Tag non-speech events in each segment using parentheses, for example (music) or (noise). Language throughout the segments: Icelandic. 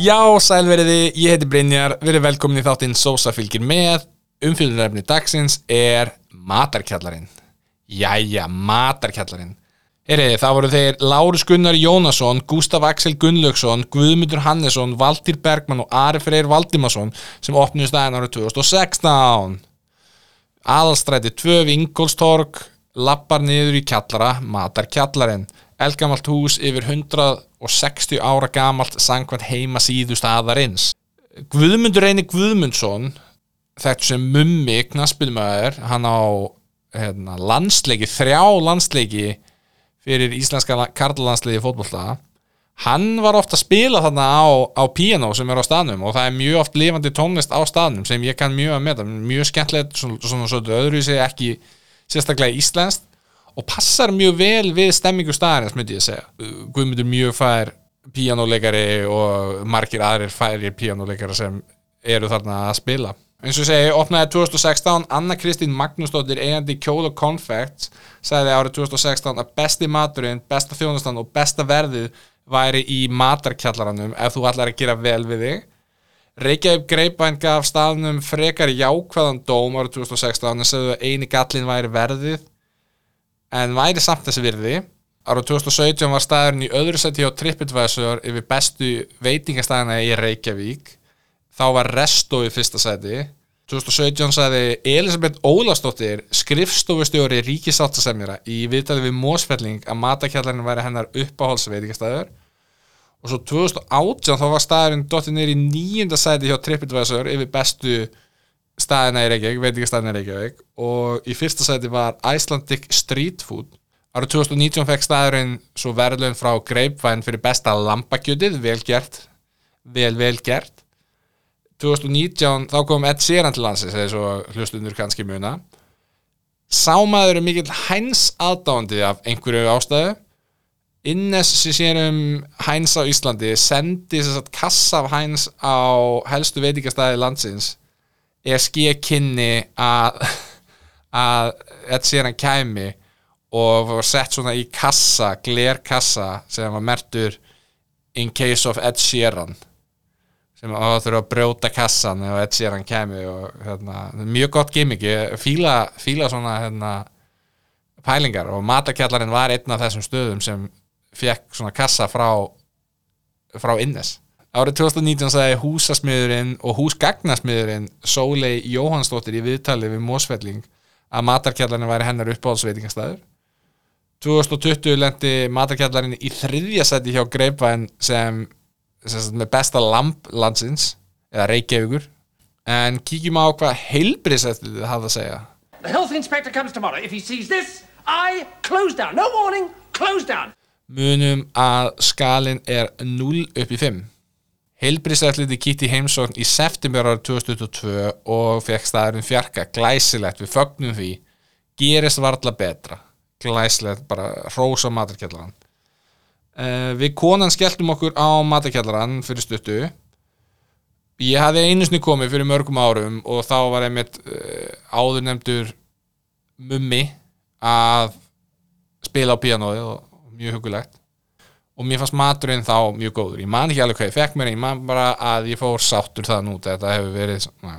Já, sælveriði, ég heiti Brynjar, verið velkomin í þáttinn Sósa fylgir með. Umfylgurefni dagsins er Matarkjallarinn. Jæja, Matarkjallarinn. Heyriði, það voru þeir Lárus Gunnar Jónasson, Gustaf Axel Gunnlaugsson, Guðmundur Hannesson, Valtýr Bergmann og Ari Freyr Valdimarsson sem opnuðu staðin árið 2016 Aðalstræti 2 við Ingolstorg lappar niður í kjallara, Matarkjallarinn. Elgamalt hús yfir 160 ára gamalt sangvænt heima síðu staðarins. Guðmundur Reyni Guðmundsson þetta sem mummi knaspilmaður hann á hérna, landsleiki, þrjá landsleiki fyrir íslenska karlalandsleiki fótbollta hann var ofta að spila þarna á, á piano sem er á staðnum og það er mjög oft lifandi tónlist á staðnum sem ég kann mjög að meta, mjög skemmtilegt svona, svona, svona öðruvísi ekki sérstaklega íslenskt og passar mjög vel við stemmingu staðarins myndi ég segja. Guðmundur mjög fær píjánuleikari og margir aðrir færir píjánuleikara sem eru þarna að spila. Eins og segi, opnaði 2016 Anna Kristín Magnúsdóttir eigandi Kjóla Confects sagði árið 2016 að besti maturinn, besta þjónustan og besta verðið væri í matarkjallaranum ef þú ætlar að gera vel við þig. Reykjavík Greipæn gaf staðnum frekar jákvæðan dóm árið 2016 en segðu að eini gallin væri verðið en væri samt þessi virði árið 2017 var staðurinn í öðru seti á TripAdvisor yfir bestu veitingastæðina í Reykjavík. Þá var Resto í fyrsta seti 2017 sagði Elisabeth Ólastóttir skrifstofustjóri ríkisáttasemjara í viðtalið við Mósfelling að matakjallarinn væri hennar uppáhaldsveitingastæður og svo 2018 þá var staðurinn dottir neyri í nýjunda seti hjá TripAdvisor yfir bestu staðina í Reykjavík, veitingastæðina í Reykjavík og í fyrsta seti var Icelandic Street Food. Árið 2019 fekk staðurinn svo verðlun frá Greipvæn fyrir besta lampakjötið, vel gert vel vel gert. 2019 þá kom Ed Sheeran til landsins eða svo hlustundur kannski muna. Sámaður er mikill hæns aðdáandi af einhverju ástæðu. Innes sem sér um hæns á Íslandi sendi þess að kassa af hæns á helstu veitingastæði landsins skið kynni að að Ed Sheeran kæmi og var sett svona í kassa, glerkassa sem var mertur in case of Ed Sheeran sem að það þurfa að brjóta kassan og Ed Sheeran kemi og hérna, mjög gott gimmick, fíla, fíla svona hérna, pælingar og matakjallarinn var einn af þessum stöðum sem fekk svona kassa frá frá Innes árið 2019 sagði húsasmiðurinn og húsgagnasmiðurinn Sólei Jóhannsdóttir í viðtali við Mósfelling að matarkjallarinn væri hennar uppáhaldsveitingastæður 2020 lendi matarkjallarinn í þriðja seti hjá Greipvæn sem með besta lamp landsins eða Reykjavíkur en kíkjum á hvað heilbriðsættið hafa að segja The health inspector comes tomorrow. If he sees this, I close down. No warning, close down. munum að skalin er 0 upp í 5 heilbriðsættið kýtti heimsókn í september árið 2022 og fekk staðurinn fjarka glæsilegt við fögnum því. Gerist varla betra. Glæsilegt, bara rósa matarkjallaran uh, við konan skelltum okkur á matakjallaran fyrir stuttu. Ég hafði einu sinni komið fyrir mörgum árum og þá var einmitt uh, áður nefndur mummi að spila á píanóið og mjög hugulegt og mér fannst maturinn þá mjög góður. Ég man ekki alveg hvað ég fekk mér ég man bara að ég fór sáttur það nút þetta hefur verið svona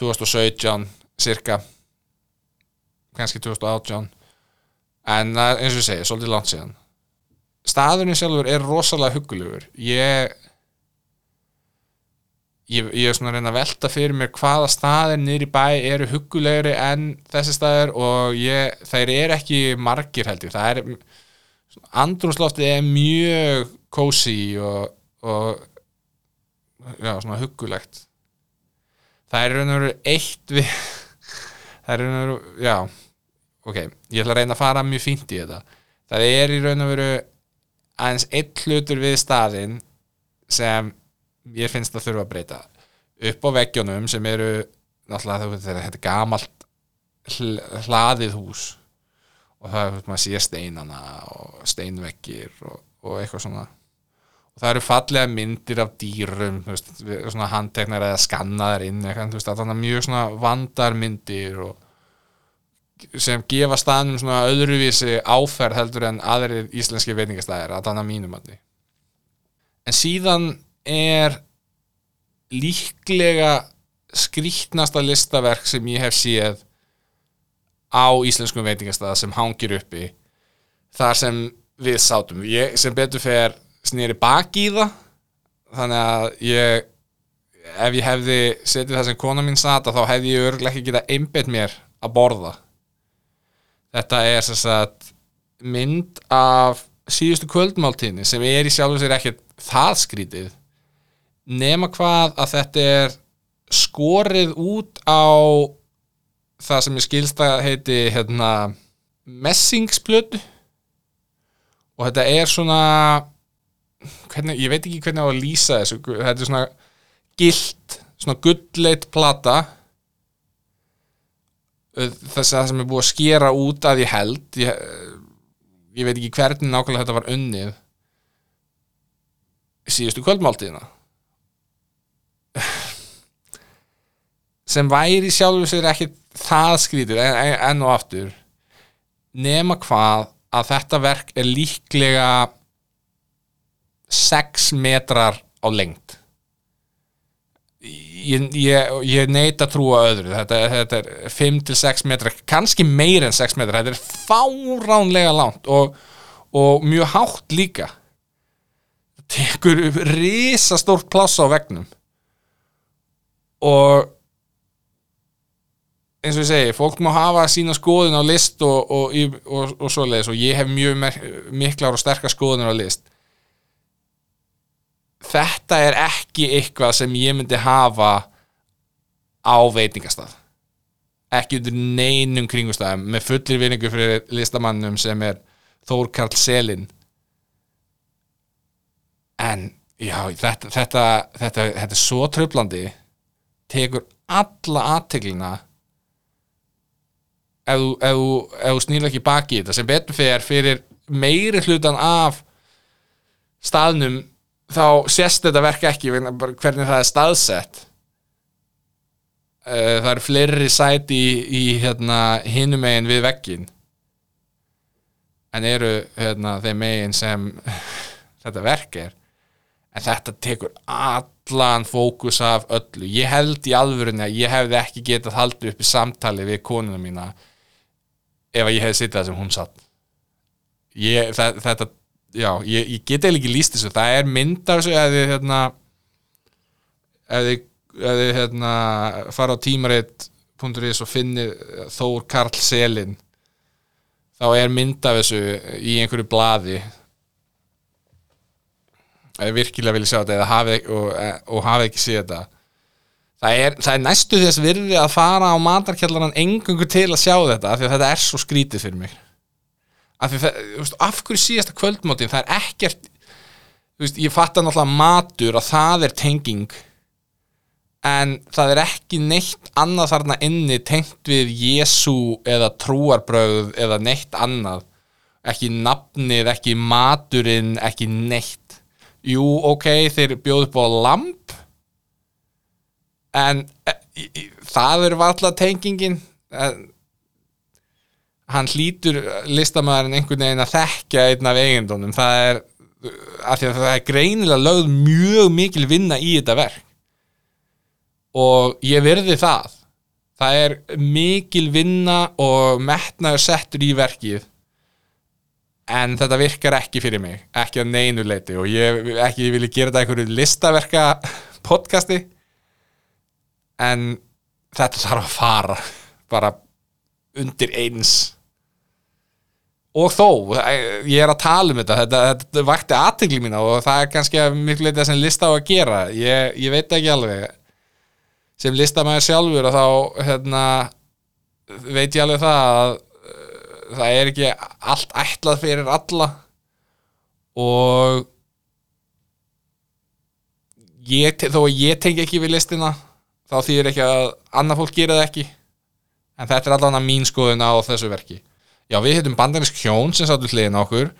2017 cirka kannski 2018 en eins og ég segi, svolítið langt síðan. Staðurinn sjálfur er rosalega hugulegur ég ég, ég er svona að reyna að velta fyrir mér hvaða staðir í bæ eru hugulegri en þessi staðir og ég, þeir eru ekki margir held ég það er andrúnsloftið er mjög cozy og, og já, svona hugulegt það er raun og veru eitt við (laughs) það er raun og veru, já ok, ég ætla að reyna að fara mjög fínt í þetta. Það er í raun og veru aðeins eitt hlutur við staðinn sem ég finnst að þurfa að breyta. Upp á veggjónum sem eru náttúrulega þetta er gamalt hl hlaðið hús og það er maður sé steinana og steinveggir og, og eitthvað svona. Og það eru fallega myndir af dýrum veist, svona handteknar eða skannaðar inn eitthvað, veist, þannig að mjög svona vandar myndir og sem gefa staðnum svona öðruvísi áferð heldur en aðrir íslenski veitingastæðir að þannig að mínum að en síðan er líklega skrýtnasta listaverk sem ég hef séð á íslenskum veitingastæða sem hangir uppi þar sem við sátum. Ég sem betur fer snýri baki í það þannig að ég ef ég hefði setið það sem kona mín sata þá hefði ég örgulega ekki getað einbeitt mér að borða. Þetta er sem sagt mynd af síðustu kvöldmáltíðni sem er í sjálfu sér ekkert það skrítið nema hvað að þetta er skorið út á það sem ég skilst að heiti hérna, messingsblödu og þetta er svona hvernig, ég veit ekki hvernig á að lýsa þessu. Þetta er svona gilt svona gulleit plata. Þess að það sem er búið að skera út að ég held. Ég, ég veit ekki hvernig nákvæmlega þetta var unnið síðustu kvöldmáltíðina. Sem væri sjálfur sér ekki það skrítið en, en, enn og aftur nema hvað að þetta verk er líklega 6 metrar á lengt ég, ég, ég neita að trúa öðru. Þetta, þetta er 5-6 metrar kannski meir en 6 metrar. Þetta er fáránlega langt og, og mjög hátt líka. Tekur risastórt pláss á vegnum og eins og ég segi, fólk má hafa sína skoðun á list og, og, og, og svoleiðis og ég hef mjög miklar og sterkar skoðunir á list. Þetta er ekki eitthvað sem ég myndi hafa á veitingastað. Ekki undir neinum kringustæðum með fullir vinningu fyrir listamannum sem er Þór Karl Selin. En já, þetta þetta, þetta, þetta er svo tröflandi tekur alla aðteglina ef þú, ef þú, ef þú snýla ekki baki í þetta sem betur fyrir fyrir meiri hlutan af staðnum þá sést þetta verk ekki hvernig það er staðsett. Eh, það eru fleiri sæti í, í hérna, hinum megin við veggin en eru hérna, þeim megin sem (laughs) þetta verk er. En þetta tekur allan fókus af öllu. Ég held í alvörunni að ég hefði ekki getað haldið upp í samtali við konuna mína ef að ég hefði sittið það sem hún satt. Ég, það, þetta já, ég, ég get eiginlega ekki líst þessu. Það er mynd af þessu ef þið hérna ef þið, ef þið hérna fara á tímaritt.is og finni Þór Karl Selin þá er mynd af þessu í einhverju blaði. Ef þið virkilega vilja sjá þetta og, og hafi ekki séð þetta það er, það er næstu þess virði að fara á matarkjallaran engungu til að sjá þetta af því að þetta er svo skrítið fyrir mig. Af það, veist, af hverju síðasta kvöldmótin það er ekkert veist, ég fatta náttúrulega matur að það er tenging en það er ekki neitt annað þarna inni tengt við Jésu eða trúarbröð eða neitt annað. Ekki nafnið, ekki maturinn ekki neitt. Jú, ok, þeir bjóðu upp á lamp en e, e, það er varla tengingin. En hann hlýtur listamæðurinn einhvern veginn að þekkja einn af eigendunum. Það er, af því að það er greinilega lögð mjög mikil vinna í þetta verk. Og ég verði það. Það er mikil vinna og metnaður settur í verkið. En þetta virkar ekki fyrir mig. Ekki að neinu leiti og ég ekki ég vilja gera þetta einhverju listaverka (laughs) podcasti en þetta þarf að fara bara undir eins. Og þó, ég er að tala um þetta þetta, þetta vakti aðtegli mína og það er kannski miklu leitið sem lista á að gera. Ég, ég veit ekki alveg. Sem listamæður sjálfur og þá hérna, veit ég alveg það að uh, það er ekki allt ætlað fyrir alla. Og ég, þó að ég tengi ekki við listina þá þýðir ekki að annað fólk gera það ekki. En þetta er allavega mín skoðun á þessu verki. Já við heitum bandarinsk hjón sem sáttu hliðin okkur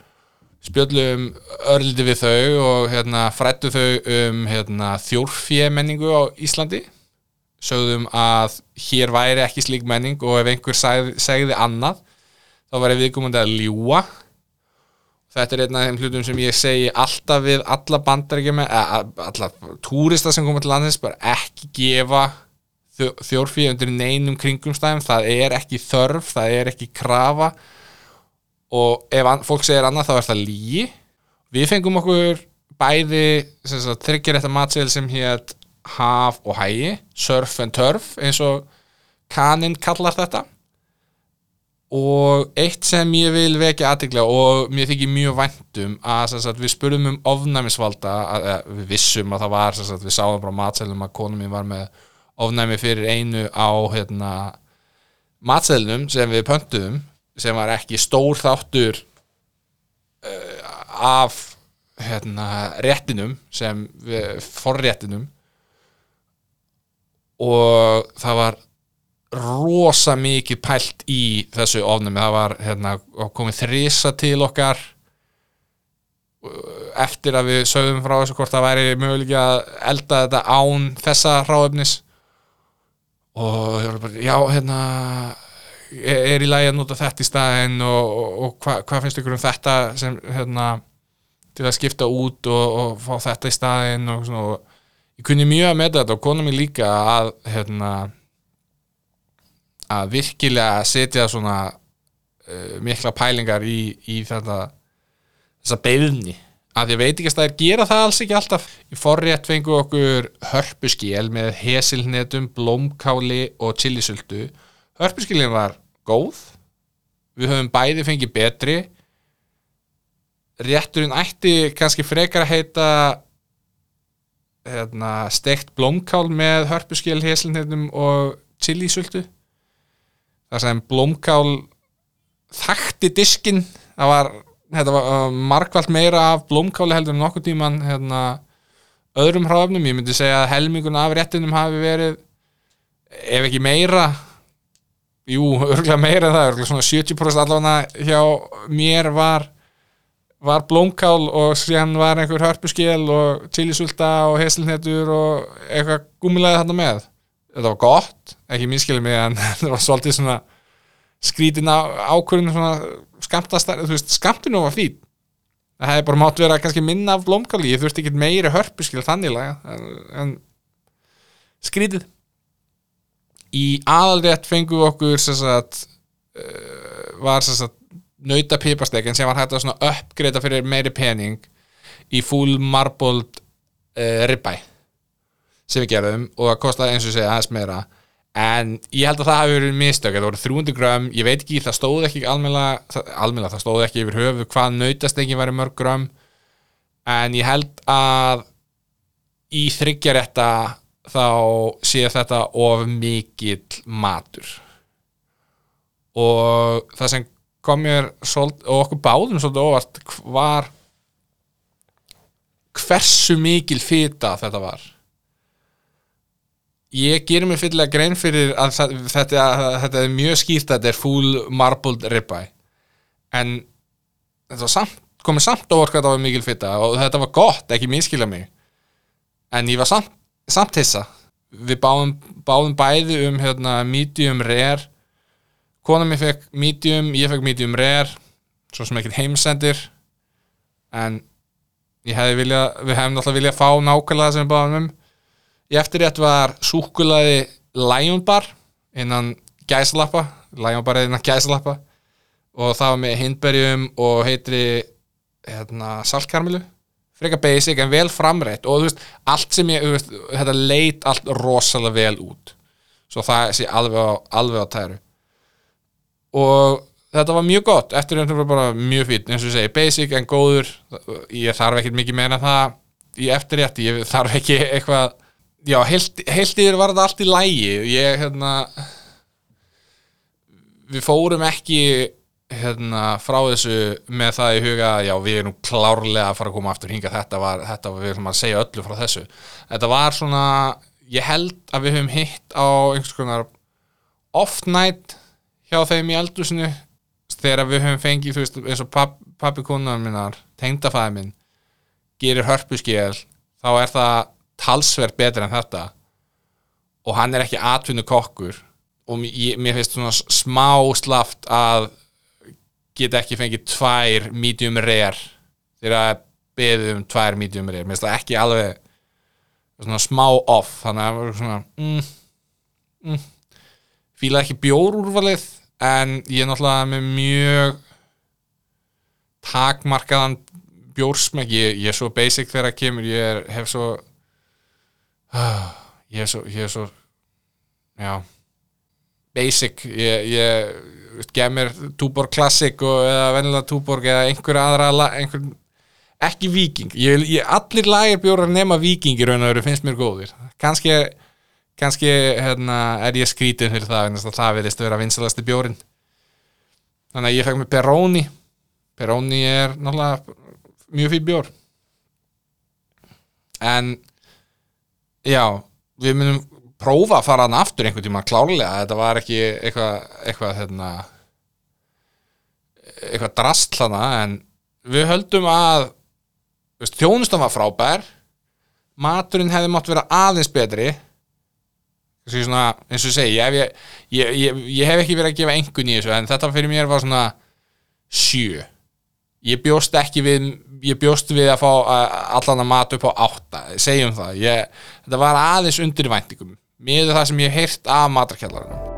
spjöllum örliti við þau og hérna, frættu þau um hérna, þjórfjö á Íslandi. Sögðum að hér væri ekki slík menning og ef einhver segði, segði annað þá væri viðkomandi að ljúa þetta er einn af þeim hlutum sem ég segi alltaf við alla bandaríkjum alla túrista sem koma til landins bara ekki gefa þjórfíð undir neinum kringumstæðum. Það er ekki þörf, það er ekki krafa. Og ef fólk segir annað þá er það lígi við fengum okkur bæði þryggir þetta matseil sem hétt haf og hægi surf and turf eins og kaninn kallar þetta og eitt sem ég vil vekja aðtikla og mér þykir mjög væntum að sagt, við spurðum um ofnæmisvalda að, að, við vissum að það var sagt, við sáum bara á matseilum að konum mín var með ofnæmi fyrir einu á hérna, matseilnum sem við pöntuðum sem var ekki stór þáttur uh, af hérna, réttinum sem við, forréttinum. Og það var rosa mikið pælt í þessu ofnum það var hérna, komið þrisa til okkar uh, eftir að við sögðum frá þessu hvort það væri möguleik að elda þetta án þessa ráöfnis og ég var bara, já, hérna er í lagi að nota þetta í staðinn og, og, og hvað hva finnst ykkur um þetta sem, hérna til að skipta út og, og fá þetta í staðinn og svona. Ég kunni mjög að meta þetta og kona mér líka að hérna að virkilega setja svona uh, mikla pælingar í, í þetta þessa beðni að ég veit ekki að það er gera það alls ekki alltaf. Í forrétt fengu okkur hörpuskél með hesilnetum, blómkáli og chilisöldu. Hörpuskélin var góð. Við höfum bæði fengið betri. Rétturinn ætti kannski frekar að heita hérna, steikt blómkál með hörpuskél, hesilnetum og chilisöldu þar sem blómkál þakti diskin það var, var uh, margvalt meira af blómkáli heldur en nokkuð tíman hérna, öðrum hráfnum ég myndi segja að helmingun af réttinum hafi verið ef ekki meira jú, örgulega meira það örgulega svona 70% allavega hjá mér var var blómkál og síðan var einhver hörpuskil og chilisúlta og hesilnetur og eitthvað gúmilaði þarna með. Þetta var gott, ekki minnskilið mig en (laughs) þetta var svolítið svona skrítin ákvörðin svona skamtinu var fín. Það hefði bara mátt vera kannski minna af blómkáli, ég þurfti ekki meiri hörpuskil þannig laga en, en skrítið í aðalrétt fengu okkur sem sagt uh, var nauta pipastekkin sem var hægt að uppgreita fyrir meiri pening í full marbled uh, ribbæ sem við gerðum og það kostaði eins og segja aðeins meira en ég held að það hafi verið mistök það voru 300 grömm, ég veit ekki, það stóð ekki almennilega, almennilega það stóð ekki yfir höfu hvað nautastengin væri mörg grömm. En ég held að í þryggjarétta þá sé þetta of mikill matur. Og það sem kom mér svolít, og okkur báðum svolítið óvart var hversu mikil fita þetta var ég gerir mér fyllilega grein fyrir að þetta, þetta er mjög skýrt að þetta er full marbled ribeye. En þetta var samt, komið samt óvart hvað þetta var mikil fita og þetta var gott, ekki minnskilja mig. En ég var samt, samt hissa. Við báðum, báðum bæði um hérna, medium rare. Kona mér fekk medium, ég fekk medium rare svo sem ekkert heimsendir. En ég hefði vilja, við hefum náttúrulega viljað fá nákvæmlega sem við báðum um í eftirrétt var súkulaði Lion Bar innan gæslappa Lion Bar innan gæslappa og það var með hindberjum og heitri hérna, saltkarmilu frekar basic en vel framreitt. Og þú veist, allt sem ég, veist, þetta leit allt rosalega vel út. Svo það sé alveg á, alveg á tæru. Og þetta var mjög gott. Eftir þetta var bara mjög fín eins og ég segi, basic en góður. Ég þarf ekkert mikið meina það í eftirrétti, ég þarf ekki eitthvað já, heilt, yfir var þetta allt í lægi ég, hérna við fórum ekki hérna, frá þessu með það í huga já, við erum klárlega að fara að koma aftur hinga þetta var, þetta var, við erum að segja öllu frá þessu. Þetta var svona ég held að við höfum hitt á einhvers konar off night hjá þeim í eldusinu þegar við höfum fengið, þú veist, eins og papp, pappi konar minnar, tengdafæði minn gerir hörpuskél þá er það talsverð betur en þetta. Og hann er ekki atvinnu kokkur. Og mér, finnst svona smá slaft að get ekki fengið tvær medium rare. Þegar að beðið um tvær medium rare. Mér finnst það ekki alveg svona smá off. Þannig að það var svona mm, mm, fíla ekki bjórúrvalið en ég er náttúrulega með mjög takmarkaðan bjórsmekk ég, ég er svo basic þegar það kemur ég er, hef svo ég er svo ég er svo já. Basic ég, ég gef mér Túborg Classic og, eða venjulega Túborg eða einhver aðra einhver, ekki Viking ég, ég, allir lagerbjórar nema Viking í raun og veru finnst mér góðir. Kannski, kannski hérna, er ég skrítin fyrir það að það verðist vera vinsalasti bjórin þannig að ég fekk mér Peroni. Peroni er náttúrulega mjög fyrir bjór. En já, við munum prófa að fara hann aftur einhvern tíma klárlega, þetta var ekki eitthvað eitthvað hérna eitthvað drasl hana en við höldum að veist, þjónustan var frábær. Maturinn hefði mátt vera aðeins betri. Svona, eins og ég segi ég, ég, ég, ég hef ekki verið að gefa engun í þessu en þetta fyrir mér var svona sjö ég bjóst ekki við ég bjóst við að fá allan að mat upp á átta, segjum það. Ég, þetta var aðeins undir væntingum. Miður það sem ég heyrt af matarkjallarinn